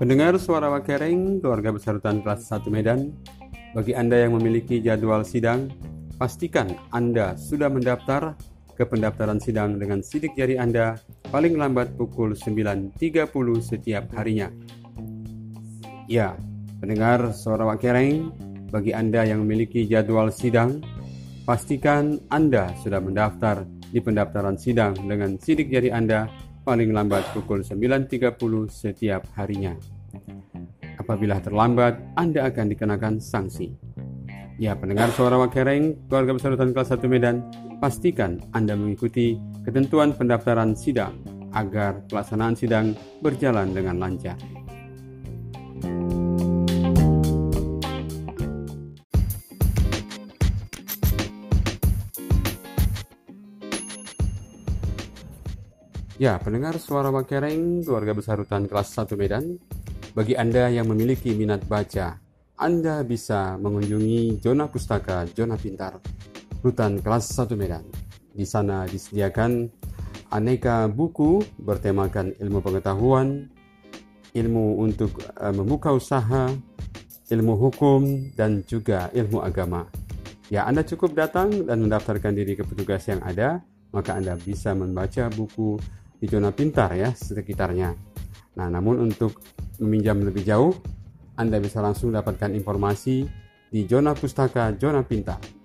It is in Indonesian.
Pendengar suara Wakereng, keluarga besar rutan kelas 1 Medan, bagi Anda yang memiliki jadwal sidang, pastikan Anda sudah mendaftar ke pendaftaran sidang dengan sidik jari Anda paling lambat pukul 9.30 setiap harinya. Ya, pendengar suara Wakereng, bagi Anda yang memiliki jadwal sidang, pastikan Anda sudah mendaftar di pendaftaran sidang dengan sidik jari Anda paling lambat pukul 9.30 setiap harinya. Apabila terlambat, Anda akan dikenakan sanksi. Ya, pendengar suara Wakereng, keluarga besar Rutan kelas 1 Medan, pastikan Anda mengikuti ketentuan pendaftaran sidang agar pelaksanaan sidang berjalan dengan lancar. Ya, pendengar suara Wakereng, keluarga besar Rutan kelas 1 Medan, bagi Anda yang memiliki minat baca, Anda bisa mengunjungi Zona Pustaka Zona Pintar, Rutan kelas 1 Medan. Di sana disediakan aneka buku bertemakan ilmu pengetahuan, ilmu untuk uh, membuka usaha, ilmu hukum, dan juga ilmu agama. Ya, Anda cukup datang dan mendaftarkan diri ke petugas yang ada, maka Anda bisa membaca buku di zona pintar ya sekitarnya. Nah, namun untuk meminjam lebih jauh, Anda bisa langsung dapatkan informasi di zona pustaka zona pintar